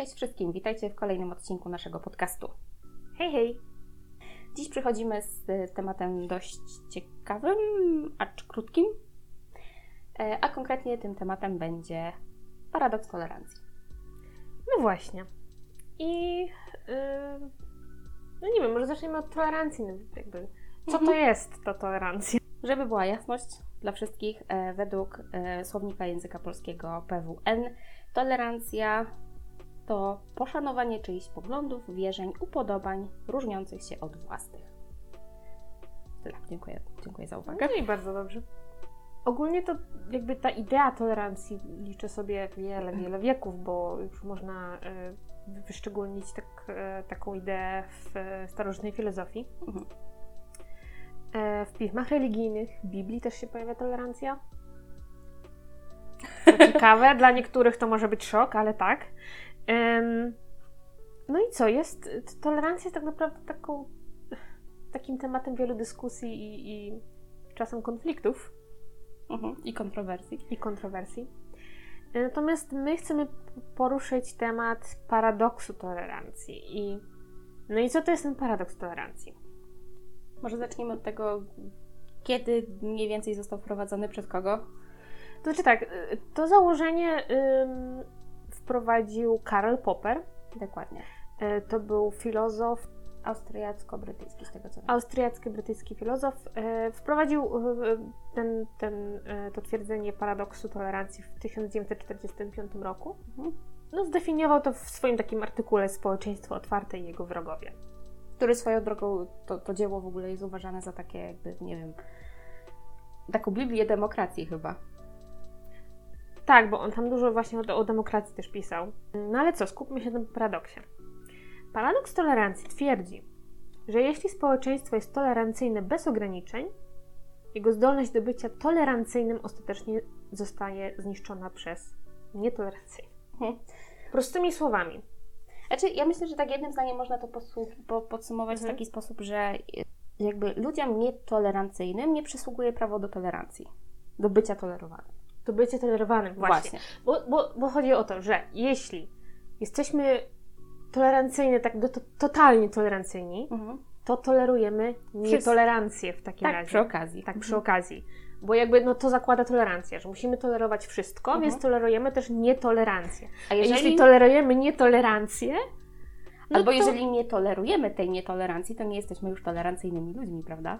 Cześć wszystkim, witajcie w kolejnym odcinku naszego podcastu. Hej, hej! Dziś przychodzimy z tematem dość ciekawym, acz krótkim, e, a konkretnie tym tematem będzie paradoks tolerancji. No właśnie. I yy, no nie wiem, może zaczniemy od tolerancji. No, jakby, co Mhm. to jest ta tolerancja? Żeby była jasność dla wszystkich, e, według e, słownika języka polskiego PWN, tolerancja to poszanowanie czyichś poglądów, wierzeń, upodobań różniących się od własnych. Tyle. Dziękuję, dziękuję za uwagę. No i bardzo dobrze. Ogólnie to jakby ta idea tolerancji liczy sobie wiele, wiele wieków, bo już można e, wyszczególnić tak, e, taką ideę w e, starożytnej filozofii. Mhm. E, W pismach religijnych, w Biblii też się pojawia tolerancja. Co ciekawe, dla niektórych to może być szok, ale tak. No i co? Jest tolerancja jest tak naprawdę taką, takim tematem wielu dyskusji i, i czasem konfliktów Mhm. I kontrowersji. i kontrowersji. Natomiast my chcemy poruszyć temat paradoksu tolerancji. I, no i co to jest ten paradoks tolerancji? Może zaczniemy od tego, kiedy mniej więcej został wprowadzony, przez kogo? To znaczy tak, y, to założenie ym, wprowadził Karl Popper. Dokładnie. Y, To był filozof, Austriacko-brytyjski, z tego co wiem. austriacki-brytyjski filozof. Y, Wprowadził y, ten, ten, to twierdzenie paradoksu tolerancji w 1945 roku. Mhm. No, zdefiniował to w swoim takim artykule Społeczeństwo otwarte i jego wrogowie. Który swoją drogą, to, to dzieło w ogóle jest uważane za takie jakby, nie wiem, taką Biblię demokracji chyba. Tak, bo on tam dużo właśnie o, o demokracji też pisał. No ale co, skupmy się na tym paradoksie. Paradoks tolerancji twierdzi, że jeśli społeczeństwo jest tolerancyjne bez ograniczeń, jego zdolność do bycia tolerancyjnym ostatecznie zostaje zniszczona przez nietolerancję. Mhm. Prostymi słowami. Znaczy, ja myślę, że tak jednym zdaniem można to po, podsumować Mhm. w taki sposób, że jakby ludziom nietolerancyjnym nie przysługuje prawo do tolerancji, do bycia tolerowanym. To bycie tolerowanym właśnie. Bo, bo, bo chodzi o to, że jeśli jesteśmy tolerancyjni, tak do, to, totalnie tolerancyjni, Mhm. to tolerujemy nietolerancję w takim Tak, razie. przy okazji. Tak, przy okazji. Bo jakby no, to zakłada tolerancję, że musimy tolerować wszystko, Mhm. więc tolerujemy też nietolerancję. A A jeżeli, jeśli tolerujemy nietolerancję, no albo to, jeżeli nie tolerujemy tej nietolerancji, to nie jesteśmy już tolerancyjnymi ludźmi, prawda?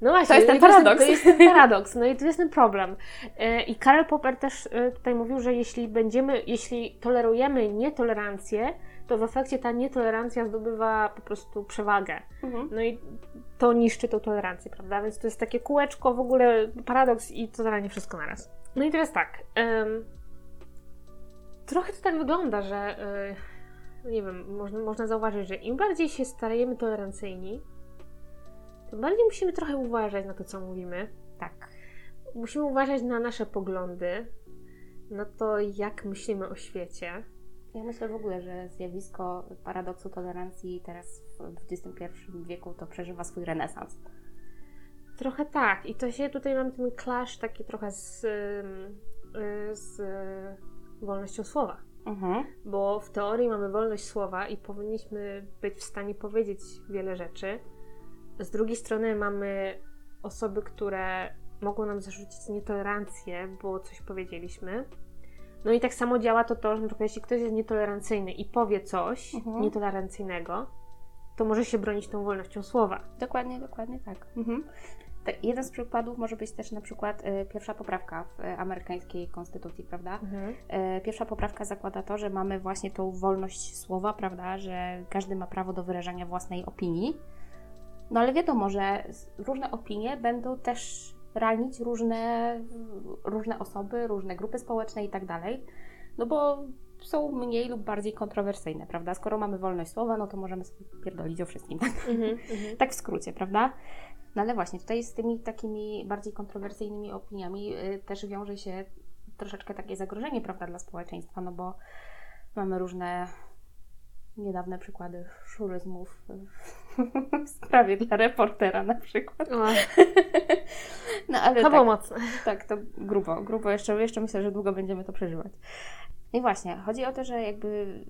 No właśnie, To jest ten to paradoks. To jest ten paradoks, no i to jest ten problem. E, I Karl Popper też e, tutaj mówił, że jeśli będziemy, jeśli tolerujemy nietolerancję, to w efekcie ta nietolerancja zdobywa po prostu przewagę. Mhm. No i to niszczy tą tolerancję, prawda? Więc to jest takie kółeczko, w ogóle paradoks i totalnie wszystko naraz. No i teraz tak. em, trochę to tak wygląda, że y, nie wiem, można, można zauważyć, że im bardziej się stajemy tolerancyjni, bardziej musimy trochę uważać na to, co mówimy. Tak. Musimy uważać na nasze poglądy, na to, jak myślimy o świecie. Ja myślę w ogóle, że zjawisko paradoksu tolerancji teraz w XXI wieku to przeżywa swój renesans. Trochę tak. I to się tutaj mamy ten clash taki trochę z, y, z wolnością słowa. Mhm. Bo w teorii mamy wolność słowa i powinniśmy być w stanie powiedzieć wiele rzeczy. Z drugiej strony mamy osoby, które mogą nam zarzucić nietolerancję, bo coś powiedzieliśmy. No i tak samo działa to to, że na przykład jeśli ktoś jest nietolerancyjny i powie coś Mhm. nietolerancyjnego, to może się bronić tą wolnością słowa. Dokładnie, dokładnie tak. Mhm. tak. Jeden z przykładów może być też na przykład y, pierwsza poprawka w y, amerykańskiej konstytucji, prawda? E, Pierwsza poprawka zakłada to, że mamy właśnie tą wolność słowa, prawda, że każdy ma prawo do wyrażania własnej opinii. No ale wiadomo, że różne opinie będą też ranić różne, różne osoby, różne grupy społeczne i tak dalej. No bo są mniej lub bardziej kontrowersyjne, prawda? Skoro mamy wolność słowa, no to możemy sobie pierdolić o wszystkim. Tak, Mhm, mhm. tak w skrócie, prawda? No ale właśnie, tutaj z tymi takimi bardziej kontrowersyjnymi opiniami y, też wiąże się troszeczkę takie zagrożenie, prawda, dla społeczeństwa, no bo mamy różne niedawne przykłady szuryzmów w sprawie dla reportera na przykład. No ale to tak, mocne. tak, to grubo, grubo jeszcze, jeszcze myślę, że długo będziemy to przeżywać. No I właśnie, chodzi o to, że jakby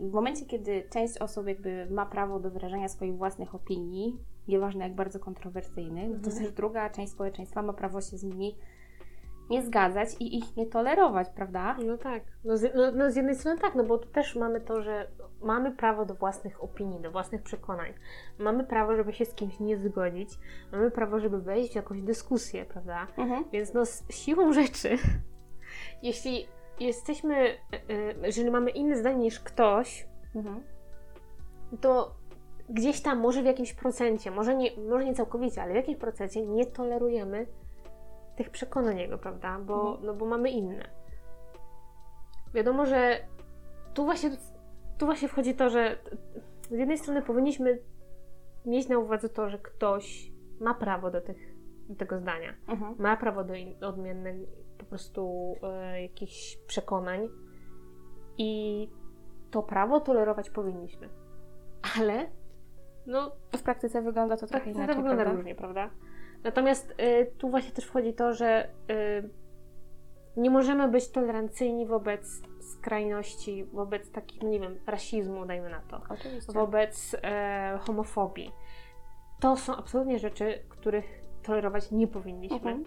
w momencie, kiedy część osób jakby ma prawo do wyrażania swoich własnych opinii, nieważne jak bardzo kontrowersyjnych, no to Mhm. też druga część społeczeństwa ma prawo się z nimi nie zgadzać i ich nie tolerować, prawda? No tak. No z, no, no z jednej strony tak, no bo tu też mamy to, że mamy prawo do własnych opinii, do własnych przekonań. Mamy prawo, żeby się z kimś nie zgodzić. Mamy prawo, żeby wejść w jakąś dyskusję, prawda? Mhm. Więc no z siłą rzeczy, jeśli jesteśmy, e, e, jeżeli mamy inne zdanie niż ktoś, Mhm. to gdzieś tam, może w jakimś procencie, może nie, może nie całkowicie, ale w jakimś procencie nie tolerujemy tych przekonań jego, prawda? Bo, Mhm. no bo mamy inne. Wiadomo, że tu właśnie, tu właśnie wchodzi to, że z jednej strony powinniśmy mieć na uwadze to, że ktoś ma prawo do, tych, do tego zdania, Mhm. ma prawo do in- odmiennych po prostu e, jakichś przekonań i to prawo tolerować powinniśmy. Ale no, W praktyce wygląda to trochę to inaczej, wygląda prawda? różnie, prawda? Natomiast y, tu właśnie też wchodzi to, że y, nie możemy być tolerancyjni wobec skrajności, wobec takich, no nie wiem, rasizmu, dajmy na to, Oczywiście. wobec e, homofobii. To są absolutnie rzeczy, których tolerować nie powinniśmy. Mhm.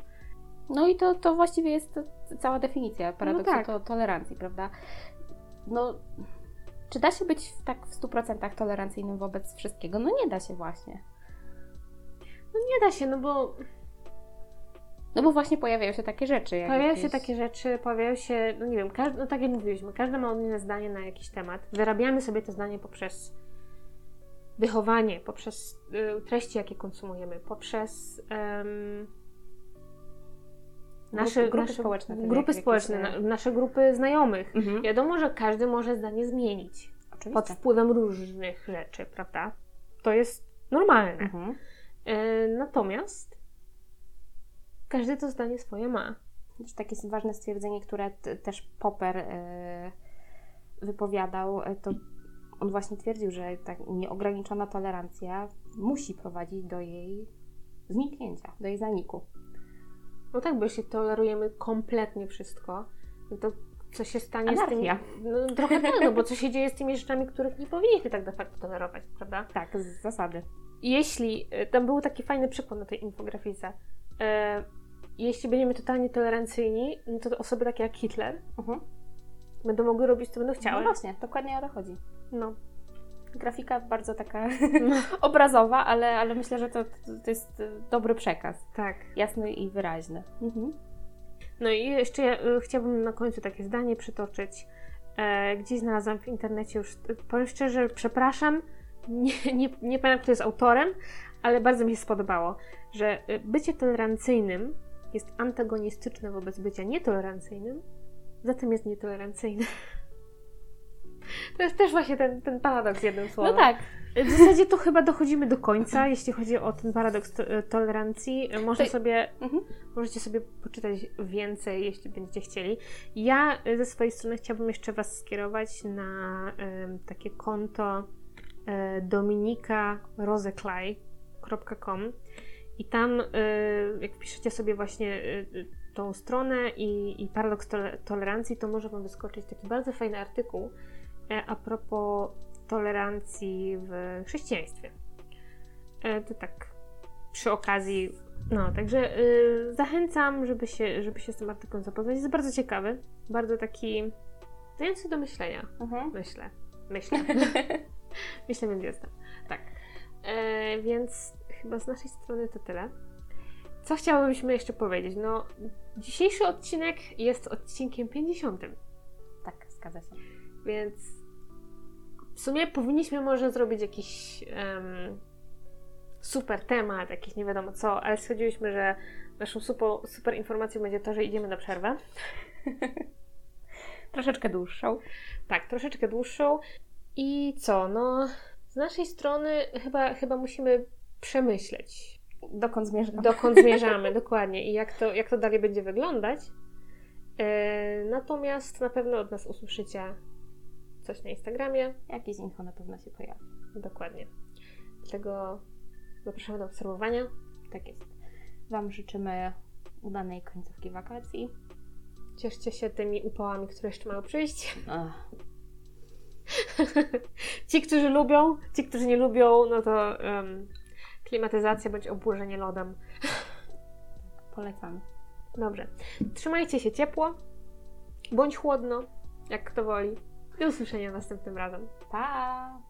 No i to, to właściwie jest cała definicja paradoksu tak. to, tolerancji, prawda? No, czy da się być tak w 100% tolerancyjnym wobec wszystkiego? No nie da się właśnie. No nie da się, no bo No bo właśnie pojawiają się takie rzeczy. Jak Pojawiają jakieś... się takie rzeczy, pojawiają się, no nie wiem, każdy, no tak jak mówiliśmy, każdy ma odmienne zdanie na jakiś temat. Wyrabiamy sobie to zdanie poprzez wychowanie, poprzez y, treści, jakie konsumujemy, poprzez em, nasze grupy nasze, społeczne, grupy jak- społeczne na, nasze grupy znajomych. Mhm. Wiadomo, że każdy może zdanie zmienić Oczywiście. pod wpływem różnych rzeczy, prawda? To jest normalne. Mhm. E, natomiast każdy to zdanie swoje ma. Takie jest ważne stwierdzenie, które też Popper e, wypowiadał, e, to on właśnie twierdził, że ta nieograniczona tolerancja musi prowadzić do jej zniknięcia, do jej zaniku. No tak, bo jeśli tolerujemy kompletnie wszystko, no to co się stanie Anarchia. z tymi... No, trochę tak, no bo co się dzieje z tymi rzeczami, których nie powinniśmy tak de facto tolerować, prawda? Tak, z zasady. Jeśli, e, tam był taki fajny przykład na tej infografice, e, jeśli będziemy totalnie tolerancyjni, no to osoby takie jak Hitler Mhm. będą mogły robić, co będą No chciały. właśnie, dokładnie o to chodzi. No. Grafika bardzo taka obrazowa, ale, ale myślę, że to, to jest e, dobry przekaz. tak. Jasny i wyraźny. Mhm. No i jeszcze ja, y, chciałabym na końcu takie zdanie przytoczyć. E, gdzieś znalazłam w internecie już, y, powiem szczerze, przepraszam, nie, nie, nie pamiętam kto jest autorem, ale bardzo mi się spodobało, że y, bycie tolerancyjnym jest antagonistyczne wobec bycia nietolerancyjnym, zatem jest nietolerancyjne. To jest też właśnie ten, ten paradoks jednym słowem. No tak. W zasadzie to chyba dochodzimy do końca, jeśli chodzi o ten paradoks to, tolerancji. Można To- sobie Mhm. Możecie sobie poczytać więcej, jeśli będziecie chcieli. Ja y, ze swojej strony chciałabym jeszcze Was skierować na takie konto e, dominikaroseklaj.com i tam, y, jak wpiszecie sobie właśnie y, tą stronę i, i paradoks tole- tolerancji, to może Wam wyskoczyć taki bardzo fajny artykuł e, a propos tolerancji w chrześcijaństwie. E, To tak przy okazji no, także zachęcam, żeby się, żeby się z tym artykułem zapoznać. Jest bardzo ciekawy, bardzo taki dający do myślenia, Mhm. myślę. Myślę. myślę, więc jestem. Tak. E, więc chyba z naszej strony to tyle. Co chciałybyśmy jeszcze powiedzieć? No, dzisiejszy odcinek jest odcinkiem 50, Tak, zgadza się. więc w sumie powinniśmy może zrobić jakiś em, super temat, jakiś nie wiadomo co, ale stwierdziłyśmy, że naszą super, super informacją będzie to, że idziemy na przerwę. Troszeczkę dłuższą. Tak, troszeczkę dłuższą. I co? No, z naszej strony chyba, chyba musimy przemyśleć, Dokąd zmierzam? dokąd zmierzamy dokładnie i jak to, jak to dalej będzie wyglądać. E, natomiast na pewno od nas usłyszycie coś na Instagramie. Jakieś info na pewno się pojawi. Dokładnie. Dlatego zapraszamy do obserwowania. Tak jest. Wam życzymy udanej końcówki wakacji. Cieszcie się tymi upałami, które jeszcze mają przyjść. Ach. ci, którzy lubią, ci, którzy nie lubią, no to um, klimatyzacja bądź obłożenie lodem. Polecam. Dobrze. Trzymajcie się ciepło, bądź chłodno, jak kto woli. Do usłyszenia następnym razem. Pa!